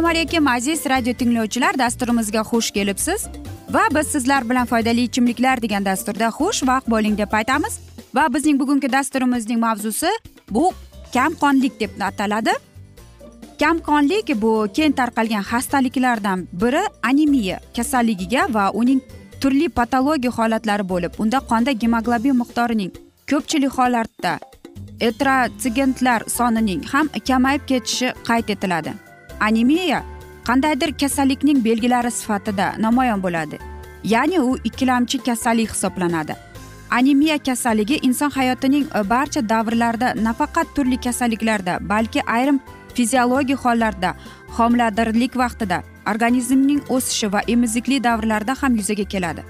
assalomu alaykum aziz radio tinglovchilar. Dasturimizga xush kelibsiz. Va biz sizlar bilan foydali ichimliklar degan dasturda xushvaqt bo'ling deb aytamiz. Va bizning bugungi dasturimizning mavzusi bu kamqonlik deb ataladi. Kamqonlik bu keng tarqalgan xastaliklardan biri anemiya kasalligiga va uning turli patologiya holatlari bo'lib unda qonda gemoglobin miqdorining ko'pchilik hollarda etrotsigentlar sonining ham kamayib ketishi qayd etiladi. Anemiya qandaydir kasallikning belgilari sifatida namoyon bo'ladi ya'ni u ikkilamchi kasallik hisoblanadi. Anemiya kasalligi inson hayotining e, barcha davrlarida nafaqat turli kasalliklarda balki ayrim fiziologik hollarda homiladorlik vaqtida organizmning o'sishi va emizikli davrlarida ham yuzaga keladi.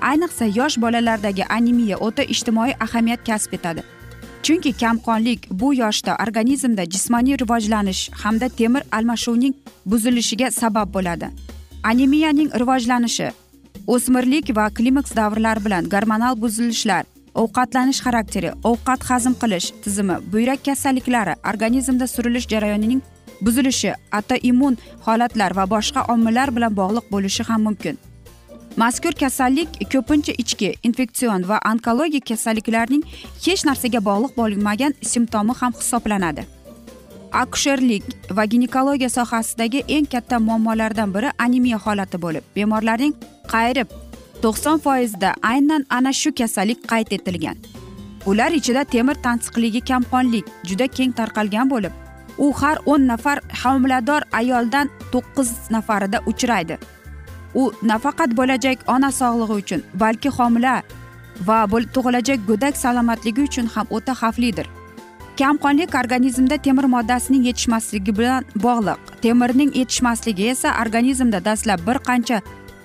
Ayniqsa yosh bolalardagi anemiya o'ta ijtimoiy ahamiyat kasb etadi. Chunki kamqonlik bu yoshda organizmda jismoniy rivojlanish hamda temir almashuvining buzilishiga sabab bo'ladi. Anemiyaning rivojlanishi o'smirlik va klimaks davrlari bilan gormonal buzilishlar ovqatlanish xarakteri ovqat hazm qilish tizimi buyrak kasalliklari organizmda surilish jarayonining buzilishi autoimmun holatlar va boshqa omillar bilan bog'liq bo'lishi ham mumkin. Mazkur kasallik ko'pincha ichki infeksion va onkologik kasalliklarning hech narsaga bog'liq bo'lmagan simptomi ham hisoblanadi. Akusherlik va ginekologiya sohasidagi eng katta muammolardan biri anemiya holati bo'lib bemorlarning qayrib to'qson foizida aynan ana shu kasallik qayd etilgan. Ular ichida temir tansiqligi kamqonlik juda keng tarqalgan bo'lib u har o'n nafar homilador ayoldan to'qqiz nafarida uchraydi. U nafaqat bo'lajak ona sog'lig'i uchun balki homila va tug'ilajak go'dak salomatligi uchun ham o'ta xavflidir. Kamqonlik organizmda temir moddasining yetishmasligi bilan bog'liq. Temirning yetishmasligi esa organizmda dastlab bir qancha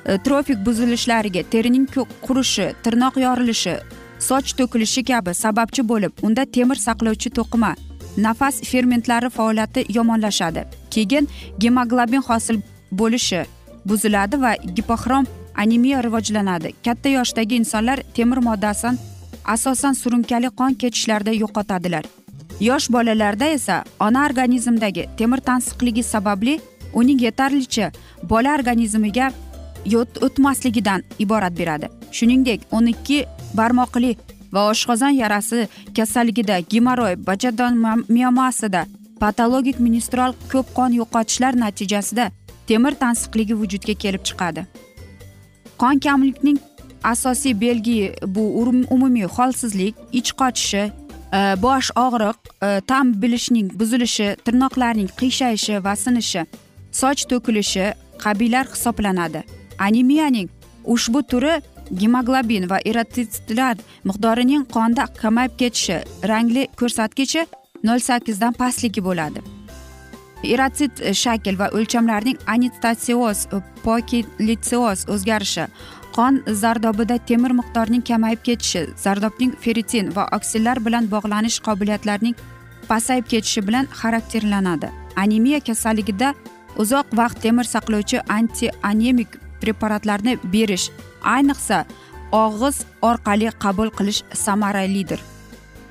e, trofik buzilishlariga terining qurishi tirnoq yorilishi soch to'kilishi kabi sababchi bo'lib unda temir saqlovchi to'qima nafas fermentlari faoliyati yomonlashadi. Keyin gemoglobin hosil bo'lishi buziladi va gipoxrom anemiya rivojlanadi. Katta yoshdagi insonlar temir moddasini asosan surunkali qon ketishlarda yo'qotadilar. Yosh bolalarda esa ona organizmidagi temir tansiqligi sababli uning yetarlicha bola organizmiga o'tmasligidan iborat beradi. Shuningdek o'n ikki barmoqli va oshqozon yarasi kasalligida gemoroy bajadon miomasida patologik menstrual ko'p qon yo'qotishlar natijasida temir tansiqligi vujudga kelib chiqadi. Qon kamlikning asosiy belgi bu umumiy holsizlik ich qochishi e, bosh og'riq e, ta'm bilishning buzilishi tirnoqlarning qiyshayishi va sinishi soch to'kilishi qabilar hisoblanadi. Anemiyaning ushbu turi gemoglobin va eritritlar miqdorining qonda kamayib ketishi rangli ko'rsatkichi nol sakkizdan pastligi bo'ladi. Eratsit shakl va o'lchamlarning anitsioz pokilitsioz o'zgarishi qon zardobida temir miqdorining kamayib ketishi zardobning feritin va oksillar bilan bog'lanish qobiliyatlarining pasayib ketishi bilan xarakterlanadi. Anemiya kasalligida uzoq vaqt temir saqlovchi anti anemik preparatlarni berish ayniqsa og'iz orqali qabul qilish samaralidir.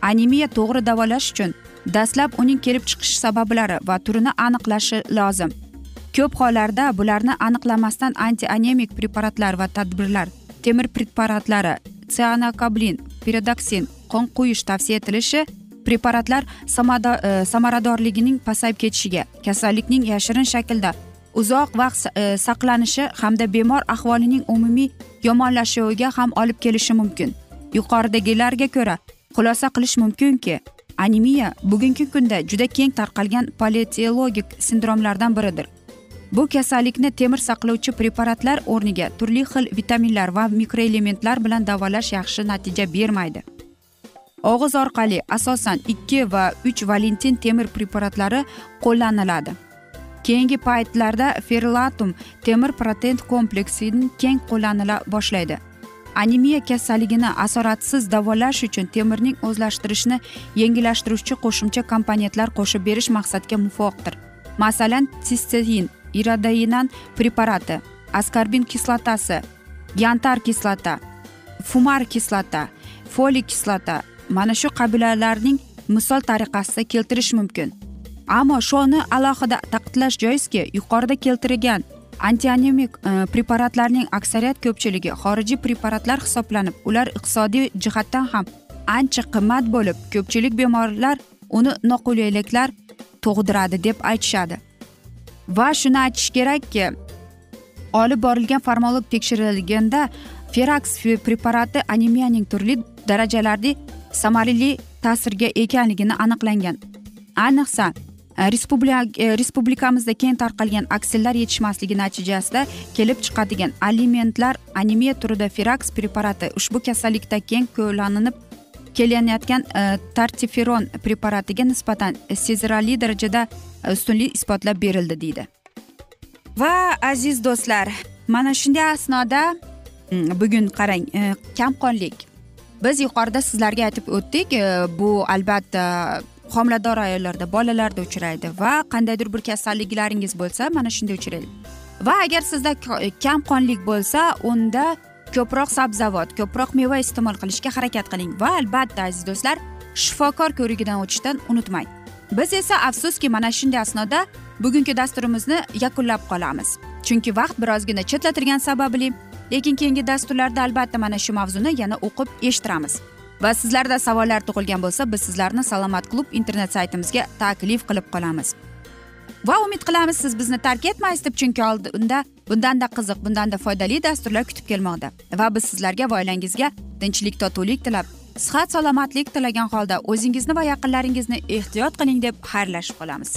Anemiya to'g'ri davolash uchun dastlab uning kelib chiqish sabablari va turini aniqlashi lozim. Ko'p hollarda bularni aniqlamasdan anti anemik preparatlar va tadbirlar temir preparatlari sianokablin piridoksin qon quyish tavsiya etilishi preparatlar e, samaradorligining pasayib ketishiga kasallikning yashirin shaklda uzoq vaqt e, saqlanishi hamda bemor ahvolining umumiy yomonlashuviga ham olib kelishi mumkin. Yuqoridagilarga ko'ra xulosa qilish mumkinki anemiya bugungi kunda juda keng tarqalgan politologik sindromlardan biridir. Bu kasallikni temir saqlovchi preparatlar o'rniga turli xil vitaminlar va mikroelementlar bilan davolash yaxshi natija bermaydi. Og'iz orqali asosan ikki va uch valentin temir preparatlari qo'llaniladi. Keyingi paytlarda ferlatum temir protein kompleksi keng qo'llanila boshlaydi. Anemiya kasalligini asoratsiz davolash uchun temirning o'zlashtirishni yengillashtiruvchi qo'shimcha komponentlar qo'shib berish maqsadga muvofiqdir. Masalan sistein irodainan preparati askarbin kislotasi yantar kislota fumar kislota folik kislota. Mana shu qabilalarning misol tariqasida keltirish mumkin. Ammo shuni alohida ta'kidlash joizki yuqorida keltirilgan antianemik e, preparatlarning aksariyat ko'pchiligi xorijiy preparatlar hisoblanib ular iqtisodiy jihatdan ham ancha qimmat bo'lib ko'pchilik bemorlar uni noqulayliklar tug'diradi deb aytishadi. Va shuni aytish kerakki olib borilgan farmolog tekshirilganda feraks preparati anemiyaning turli darajalarda samarali ta'sirga ekanligini aniqlangan. Ayniqsa respublika respublikamizda keng tarqalgan aksillar yetishmasligi natijasida kelib chiqadigan alimentlar anemiya turida feraks preparati ushbu kasallikda keng qo'llanilib kelinayotgan tartiferon э, preparatiga nisbatan sezilarli darajada э, ustunlik isbotlab berildi deydi. Va aziz do'stlar mana shunday asnoda bugun qarang э, kamqonlik. Biz yuqorida sizlarga aytib o'tdik bu albatta homilador ayollarda bolalarda uchraydi va qandaydir bir kasalliklaringiz bo'lsa mana shunday uchraydi. Va agar sizda kamqonlik bo'lsa unda ko'proq sabzavot ko'proq meva iste'mol qilishga harakat qiling va albatta aziz do'stlar shifokor ko'rigidan o'tishdan unutmang. Biz esa afsuski mana shunday asnoda bugungi dasturimizni yakunlab qolamiz. Chunki vaqt birozgina chetlatilgani sababli lekin keyingi dasturlarda albatta mana shu mavzuni yana o'qib eshittiramiz. Va sizlarda savollar tug'ilgan bo'lsa biz sizlarni salomat klub internet saytimizga taklif qilib qolamiz. Va umid qilamiz siz bizni tark etmaysiz deb chunki oldinda bundanda qiziq bundanda foydali dasturlar kutib kelmoqda. Va biz sizlarga va oilangizga tinchlik totuvlik tilab sihat salomatlik tilagan holda o'zingizni va yaqinlaringizni ehtiyot qiling deb xayrlashib qolamiz.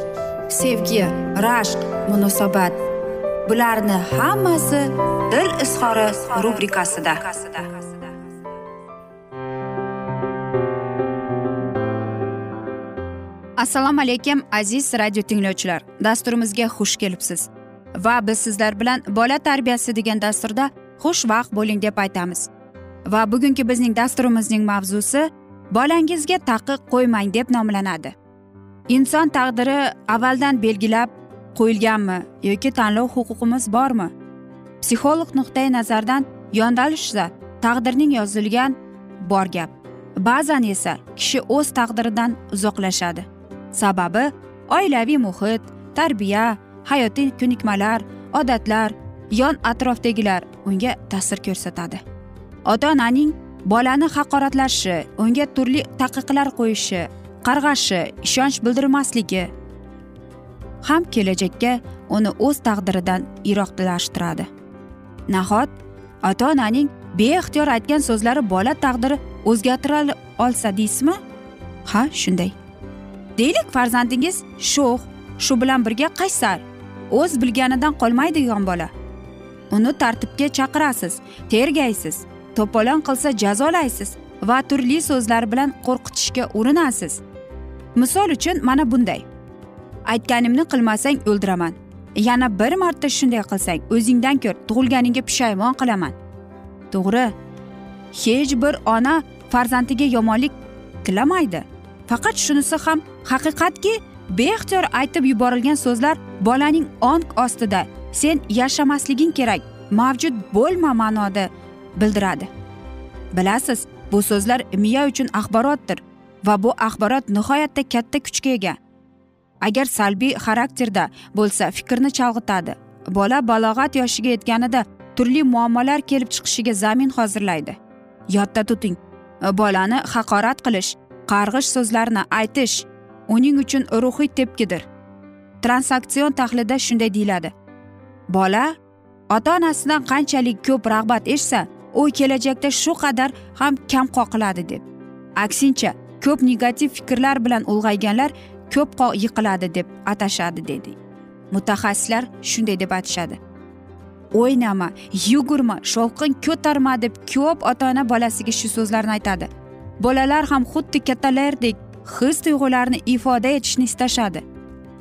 sevgi rashq munosabat. Bularni hammasi dil izhori rubrikasida. Assalomu alaykum aziz radio tinglovchilar. Dasturimizga xush kelibsiz. Va biz sizlar bilan bola tarbiyasi degan dasturda xushvaqt bo'ling deb aytamiz. Va bugungi bizning dasturimizning mavzusi bolangizga taqiq qo'ymang deb nomlanadi. Inson taqdiri avvaldan belgilab qo'yilganmi yoki tanlov huquqimiz bormi? Psixolog nuqtai nazardan yondalishsa taqdirning yozilgan bor gap. Ba'zan esa kishi o'z taqdiridan uzoqlashadi. Sababi oilaviy muhit tarbiya hayotiy ko'nikmalar odatlar yon atrofdagilar unga ta'sir ko'rsatadi. Ota onaning bolani haqoratlashi unga turli taqiqlar qo'yishi qarg'ashi ishonch bildirmasligi. Ham kelajakka uni o'z taqdiridan yiroqlashtiradi nahot ota onaning beixtiyor aytgan so'zlari bola taqdiri o'zgartira olsa deysizmi? Ha shunday. Deylik farzandingiz sho'x shu bilan birga qaysar o'z bilganidan qolmaydigan bola. Uni tartibga chaqirasiz tergaysiz to'polon qilsa jazolaysiz va turli so'zlar bilan qo'rqitishga urinasiz. Misol uchun mana bunday. Aytganimni qilmasang o'ldiraman. Yana bir marta shunday qilsang o'zingdan ko'r tug'ilganingga pushaymon qilaman. To'g'ri. Hech bir ona farzandiga yomonlik tilamaydi. Faqat shunisi ham haqiqatki beixtiyor aytib yuborilgan so'zlar bolaning ong ostida sen yashamasliging kerak mavjud bo'lma ma'noda bildiradi. Bilasiz bu so'zlar miya uchun axborotdir. Va bu axborot nihoyatda katta kuchga ega. Agar salbiy xarakterda bo'lsa fikrni chalg'itadi. Bola balog'at yoshiga yetganida turli muammolar kelib chiqishiga zamin hozirlaydi. Yodda tuting. Bolani haqorat qilish qarg'ish so'zlarni aytish uning uchun ruhiy tepkidir. Transaksion tahlilda shunday deyiladi. Bola ota onasidan qanchalik ko'p rag'bat eshitsa u kelajakda shu qadar ham kam qoqiladi deb. Aksincha ko'p negativ fikrlar bilan ulg'ayganlar ko'p yiqiladi deb atashadi dedi. Mutaxassislar shunday deb aytishadi o'ynama yugurma shovqin ko'tarma deb ko'p ota ona bolasiga shu so'zlarni aytadi. Bolalar ham xuddi kattalardek his tuyg'ularini ifoda etishni istashadi.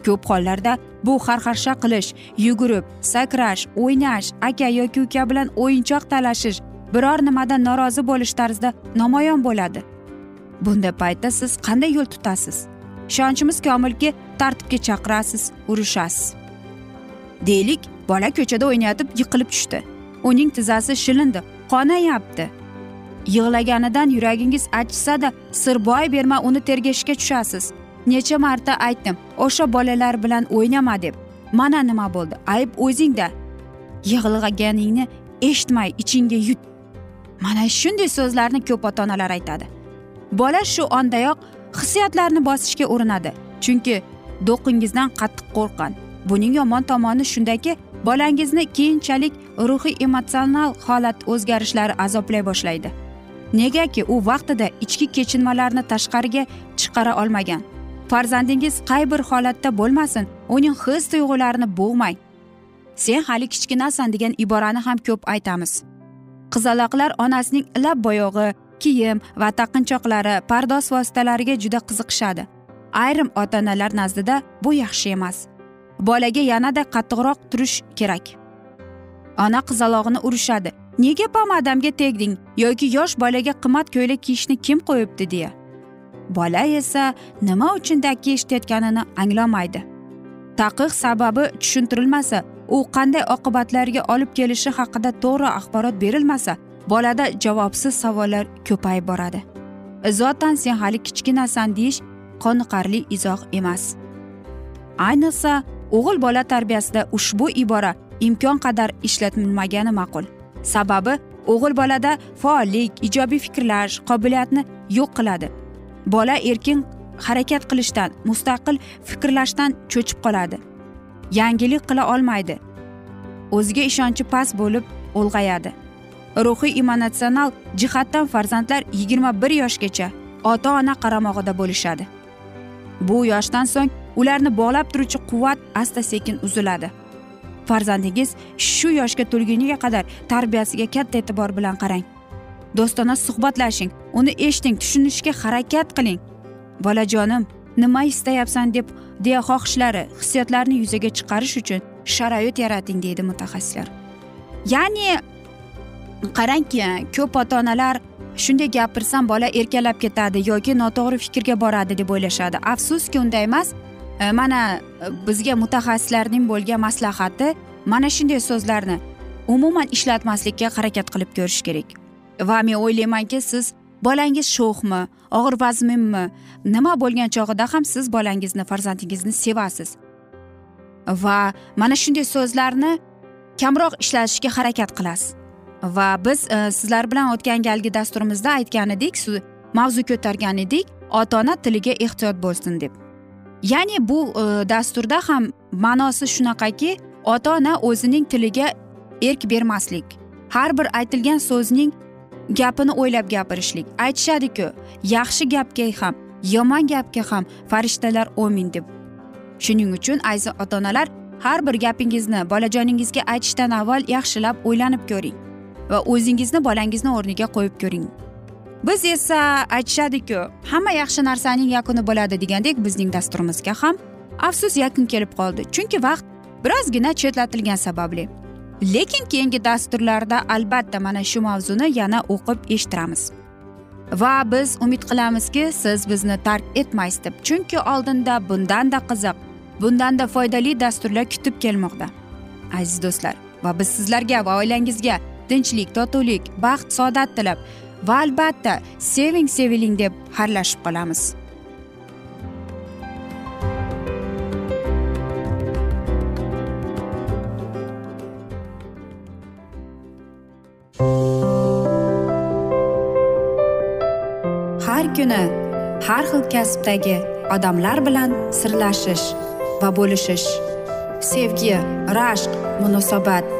Ko'p hollarda bu xarxarsha qilish yugurib sakrash o'ynash aka yoki uka bilan o'yinchoq talashish biror nimadan norozi bo'lish tarzida namoyon bo'ladi. Bunday paytda siz qanday yo'l tutasiz? Ishonchimiz komilki tartibga chaqirasiz urishasiz deylik bola ko'chada o'ynayotib yiqilib tushdi. Uning tizzasi shilindi qonayapti. Yig'laganidan yuragingiz achisada sir boy berma uni tergashga tushasiz. Necha marta aytdim o'sha bolalar bilan o'ynama deb. Mana nima bo'ldi ayb o'zingda. Yig'laganingni eshitmay ichingga yut. Mana shunday so'zlarni ko'p ota onalar aytadi. Bola shu ondayoq hissiyotlarni bosishga urinadi. Chunki do'qingizdan qattiq qo'rqqan. Buning yomon tomoni shundaki bolangizni keyinchalik ruhiy emotsional holat o'zgarishlari azoblay boshlaydi. Negaki u vaqtida ichki kechinmalarni tashqariga chiqara olmagan. Farzandingiz qay bir holatda bo'lmasin uning his tuyg'ularini bo'g'mang. Sen hali kichkinasan degan iborani ham ko'p aytamiz. Qizaloqlar onasining lab bo'yog'i kiyim va taqinchoqlari pardoz vositalariga juda qiziqishadi. Ayrim ota onalar nazdida bu yaxshi emas. Bolaga yanada qattiqroq turish kerak. Ona qizalog'ini urishadi. Nega pomadamga tegding yoki yosh bolaga qimmat ko'ylak kiyishni kim qo'yibdi deya. Bola esa nima uchun dakki eshitayotganini anglamaydi. Taqiq sababi tushuntirilmasa u qanday oqibatlarga olib kelishi haqida to'g'ri axborot berilmasa bolada javobsiz savollar ko'payib boradi. Zotan sen hali kichkinasan deyish qoniqarli izoh emas. Ayniqsa o'g'il bola tarbiyasida ushbu ibora imkon qadar ishlatilmagani ma'qul. Sababi o'g'il bolada faollik ijobiy fikrlash qobiliyatni yo'q qiladi. Bola erkin harakat qilishdan mustaqil fikrlashdan cho'chib qoladi. Yangilik qila olmaydi. O'ziga ishonchi past bo'lib ulg'ayadi. Ruhiy emotsional jihatdan farzandlar yigirma bir yoshgacha ota ona qaramog'ida bo'lishadi. Bu yoshdan so'ng ularni bog'lab turuvchi quvvat asta sekin uziladi. Farzandingiz shu yoshga to'lguniga qadar tarbiyasiga katta e'tibor bilan qarang. Do'stona suhbatlashing uni eshiting tushunishga harakat qiling. Bolajonim nima istayapsan deb deya xohishlari hissiyotlarni yuzaga chiqarish uchun sharoit yarating deydi mutaxassislar. Ya'ni qarangki ko'p ota onalar shunday gapirsam bola erkalab ketadi yoki noto'g'ri fikrga boradi deb o'ylashadi. Afsuski unday emas. E, mana bizga mutaxassislarning bo'lgan maslahati mana shunday so'zlarni umuman ishlatmaslikka harakat qilib ko'rish kerak. Va men o'ylaymanki siz bolangiz sho'xmi og'ir vazminmi nima bo'lgan chog'ida ham siz bolangizni farzandingizni sevasiz. Va mana shunday so'zlarni kamroq ishlatishga harakat qilasiz. Va biz e, sizlar bilan o'tgan galgi dasturimizda aytgan edik mavzu ko'targan edik ota ona tiliga ehtiyot bo'lsin deb. Ya'ni bu e, dasturda ham ma'nosi shunaqaki ota ona o'zining tiliga erk bermaslik har bir aytilgan so'zning gapini o'ylab gapirishlik. Aytishadiku yaxshi gapga ham yomon gapga ham farishtalar omin deb. Shuning uchun aziz ota onalar har bir gapingizni bolajoningizga aytishdan avval yaxshilab o'ylanib ko'ring. Va o'zingizni bolangizni o'rniga qo'yib ko'ring. Biz esa aytishadiku hamma yaxshi narsaning yakuni bo'ladi degandek bizning dasturimizga ham afsus yakun kelib qoldi. Chunki vaqt birozgina chetlatilgani sababli. Lekin keyingi dasturlarda albatta mana shu mavzuni yana o'qib eshittiramiz. Va biz umid qilamizki siz bizni tark etmaysiz deb. Chunki oldinda bundanda qiziq bundanda foydali dasturlar kutib kelmoqda. Aziz do'stlar va biz sizlarga va oilangizga tinchlik totuvlik baxt saodat tilab va albatta seving seviling deb xayrlashib qolamiz. Har kuni har xil kasbdagi odamlar bilan sirlashish va bo'lishish sevgi rashq munosabat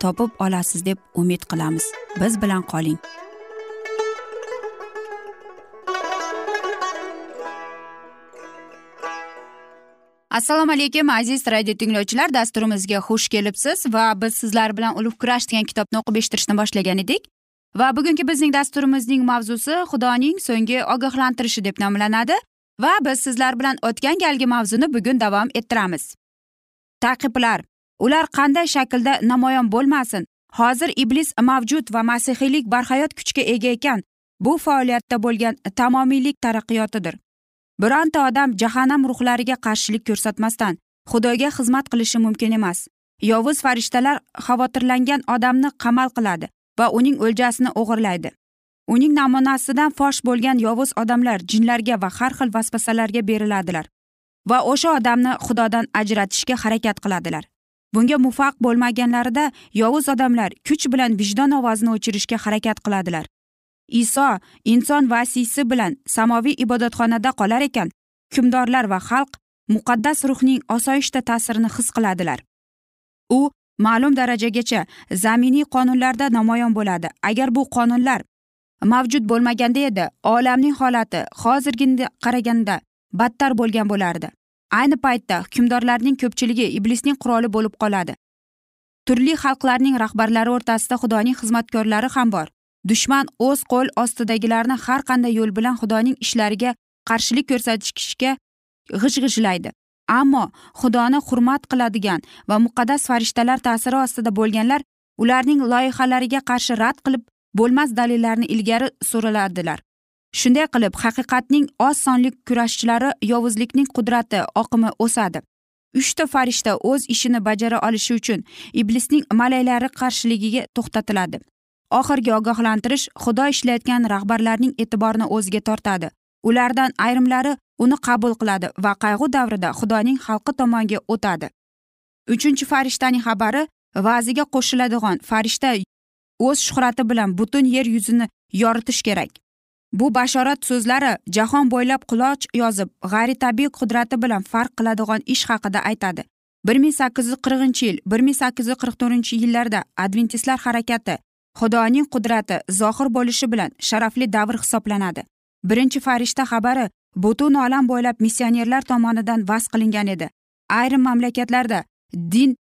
topib olasiz deb umid qilamiz. Biz bilan qoling. Assalomu alaykum aziz radio tinglovchilar. Dasturimizga xush kelibsiz va biz sizlar bilan ulug' kurash degan kitobni o'qib eshittirishni boshlagan edik. Va bugungi bizning dasturimizning mavzusi xudoning so'nggi ogohlantirishi deb nomlanadi va biz sizlar bilan o'tgan galgi mavzuni bugun davom ettiramiz. Taqiblar ular qanday shaklda namoyon bo'lmasin hozir iblis mavjud va masihiylik barhayot kuchga ega ekan. Bu faoliyatda bo'lgan tamomiylik taraqqiyotidir bironta odam jahannam ruhlariga qarshilik ko'rsatmasdan xudoga xizmat qilishi mumkin emas. Yovuz farishtalar xavotirlangan odamni qamal qiladi va uning o'ljasini o'g'irlaydi. Uning namunasidan fosh bo'lgan yovuz odamlar jinlarga va har xil vasvasalarga beriladilar va o'sha odamni xudodan ajratishga harakat qiladilar. Bunga muvaffaq bo'lmaganlarida yovuz odamlar kuch bilan vijdon ovozini o'chirishga harakat qiladilar. Iso inson vasiysi bilan samoviy ibodatxonada qolar ekan hukmdorlar va xalq muqaddas ruhning osoyishta ta'sirini his qiladilar. U ma'lum darajagacha zaminiy qonunlarda namoyon bo'ladi. Agar bu qonunlar mavjud bo'lmaganda edi olamning holati hozirgiga qaraganda battar bo'lgan bo'lardi. Ayni paytda hukmdorlarning ko'pchiligi iblisning quroli bo'lib qoladi. Turli xalqlarning rahbarlari o'rtasida xudoning xizmatkorlari ham bor. Dushman o'z qo'l ostidagilarni har qanday yo'l bilan xudoning ishlariga qarshilik ko'rsatishga g'ij g'ijlaydi ammo xudoni hurmat qiladigan va muqaddas farishtalar ta'siri ostida bo'lganlar ularning loyihalariga qarshi rad qilib bo'lmas dalillarni ilgari suriladilar shunday qilib haqiqatning oz sonli kurashchilari yovuzlikning qudrati oqimi o'sadi. Uchta farishta o'z ishini bajara olishi uchun iblisning malaylari qarshiligiga to'xtatiladi. Oxirgi ogohlantirish xudo ishlayotgan rahbarlarning e'tiborini o'ziga tortadi. Ulardan ayrimlari uni qabul qiladi va qayg'u davrida xudoning xalqi tomonga o'tadi. Uchinchi farishtaning xabari va'ziga qo'shiladigan farishta o'z shuhrati bilan butun yer yuzini yoritish kerak. Bu bashorat so'zlari jahon bo'ylab quloch yozib g'ayritabiiy qudrati bilan farq qiladigan ish haqida aytadi. bir ming sakkiz yuz qirqinchi yil bir ming sakkiz yuz qirq to'rtinchi yillarda adventistlar harakati xudoning qudrati zohir bo'lishi bilan sharafli davr hisoblanadi. Birinchi farishta xabari butun olam bo'ylab missionerlar tomonidan vaz qilingan edi. Ayrim mamlakatlarda din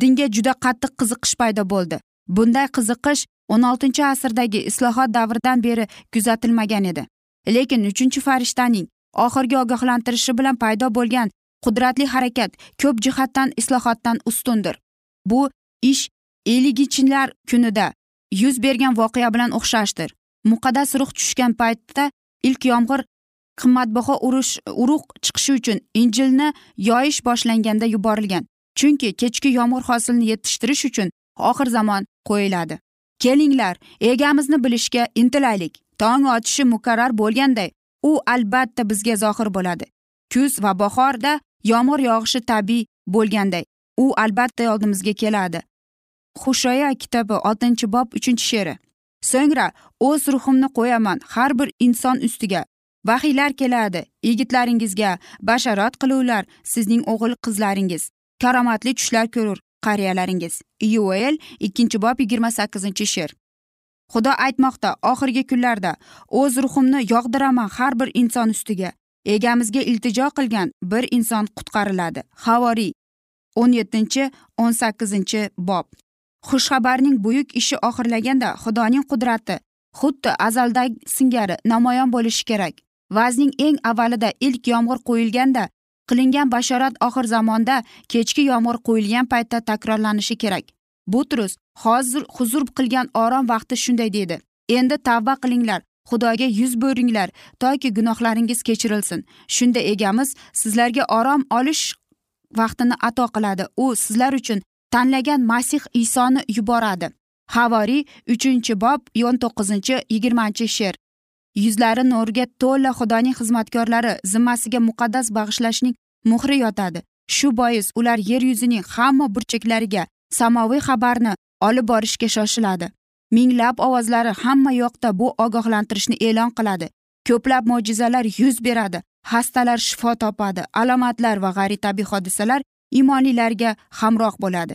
dinga juda qattiq qiziqish paydo bo'ldi. Bunday qiziqish o'n oltinchi asrdagi islohot davridan beri kuzatilmagan edi. Lekin uchinchi farishtaning oxirgi ogohlantirishi bilan paydo bo'lgan qudratli harakat ko'p jihatdan islohotdan ustundir. Bu ish eligichilar kunida yuz bergan voqea bilan o'xshashdir. Muqaddas ruh tushgan paytda ilk yomg'ir qimmatbaho urush urug' chiqishi uchun injilni yoyish boshlanganda yuborilgan. Chunki kechki yomg'ir hosilni yetishtirish uchun oxir zamon qo'yiladi. Kelinglar egamizni bilishga intilaylik. Tong otishi muqarrar bo'lganday u albatta bizga zohir bo'ladi. Kuz va bahorda yomg'ir yog'ishi tabiiy bo'lganday u albatta oldimizga keladi. Hushoya kitobi oltinchi bob uchinchi she'ri. So'ngra o'z ruhimni qo'yaman har bir inson ustiga. Vahiylar keladi yigitlaringizga basharot qiluvlar sizning o'g'il qizlaringiz karomatli tushlar ko'rur. Qariyalaringiz yuel ikkinchi bob yigirma sakkizinchi she'r. Xudo aytmoqda oxirgi kunlarda o'z ruhimni yog'diraman har bir inson ustiga. Egamizga iltijo qilgan bir inson qutqariladi. Havoriy o'n yettinchi o'n sakkizinchi bob. Xushxabarning buyuk ishi oxirlaganda xudoning qudrati xuddi azaldagi singari namoyon bo'lishi kerak. Vazning eng avvalida ilk yomg'ir qo'yilganda qilingan bashorat oxir zamonda kechki yomg'ir quyilgan paytda takrorlanishi kerak. Butrus hozir huzur qilgan orom vaqti shunday dedi endi tavba qilinglar xudoga yuz bo'ringlar toki gunohlaringiz kechirilsin. Shunda egamiz sizlarga orom olish vaqtini ato qiladi. U sizlar uchun tanlagan masih isoni yuboradi. Havoriy uchinchi bob o'n to'qqizinchi yigirmanchi she'r. Yuzlari nurga to'la xudoning xizmatkorlari zimmasiga muqaddas bag'ishlashning muhri yotadi. Shu bois ular yer yuzining hamma burchaklariga samoviy xabarni olib borishga shoshiladi. Minglab ovozlari hamma yoqda bu ogohlantirishni e'lon qiladi. Ko'plab mo'jizalar yuz beradi. Xastalar shifo topadi. Alomatlar va g'ayritabiiy hodisalar imonlilarga hamroh bo'ladi.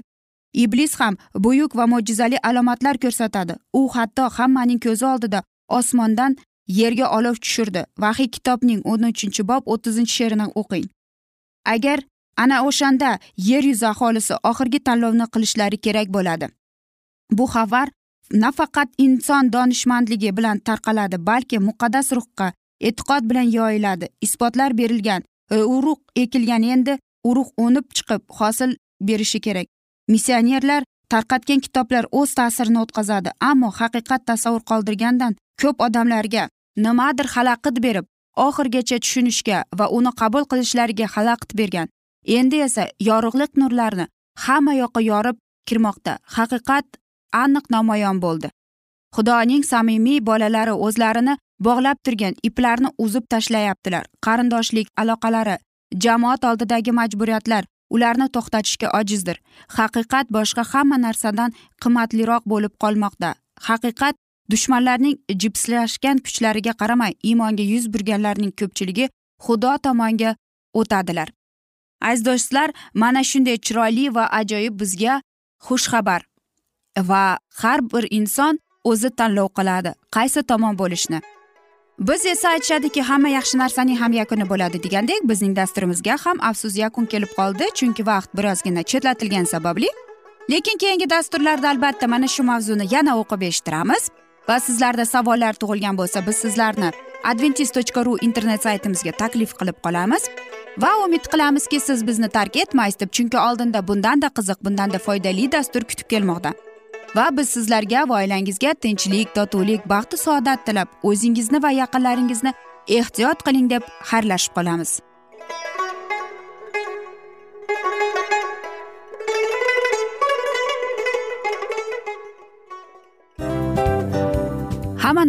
Iblis ham buyuk va mo'jizali alomatlar ko'rsatadi. U hatto hammaning ko'zi oldida osmondan yerga olov tushirdi. Vahiy kitobning o'n uchinchi bob o'ttizinchi she'rini o'qing. Agar ana o'shanda yer yuzi aholisi oxirgi tanlovni qilishlari kerak bo'ladi. Bu xabar nafaqat inson donishmandligi bilan tarqaladi balki muqaddas ruhga e'tiqod bilan yoyiladi. Isbotlar berilgan e, urug' ekilgan endi urug' o'nib chiqib hosil berishi kerak. Missionerlar tarqatgan kitoblar o'z ta'sirini o'tkazadi ammo haqiqat tasavvur qoldirgandan ko'p odamlarga nimadir xalaqit berib oxirigacha tushunishga va uni qabul qilishlariga xalaqit bergan. Endi esa yorug'lik nurlarni hamma yoqqa yorib kirmoqda. Haqiqat aniq namoyon bo'ldi. Xudoning samimiy bolalari o'zlarini bog'lab turgan iplarni uzib tashlayaptilar. Qarindoshlik aloqalari jamoat oldidagi majburiyatlar ularni to'xtatishga ojizdir. Haqiqat boshqa hamma narsadan qimmatliroq bo'lib qolmoqda. Haqiqat dushmanlarning jipslashgan kuchlariga qaramay iymonga yuz burganlarning ko'pchiligi xudo tomonga o'tadilar. Aziz do'stlar mana shunday chiroyli va ajoyib bizga xushxabar va har bir inson o'zi tanlov qiladi qaysi tomon bo'lishni. Biz esa aytishadiki hamma yaxshi narsaning ham yakuni bo'ladi degandek bizning dasturimizga ham afsus yakun kelib qoldi chunki vaqt birozgina chetlatilgani sababli. Lekin keyingi dasturlarda albatta mana shu mavzuni yana o'qib eshittiramiz. Va sizlarda savollar tug'ilgan bo'lsa biz sizlarni adventis tochka ru internet saytimizga taklif qilib qolamiz. Va umid qilamizki siz bizni tark etmaysiz deb chunki oldinda bundanda qiziq bundanda foydali dastur kutib kelmoqda. Va biz sizlarga va oilangizga tinchlik totuvlik baxtu saodat tilab o'zingizni va yaqinlaringizni ehtiyot qiling deb xayrlashib qolamiz.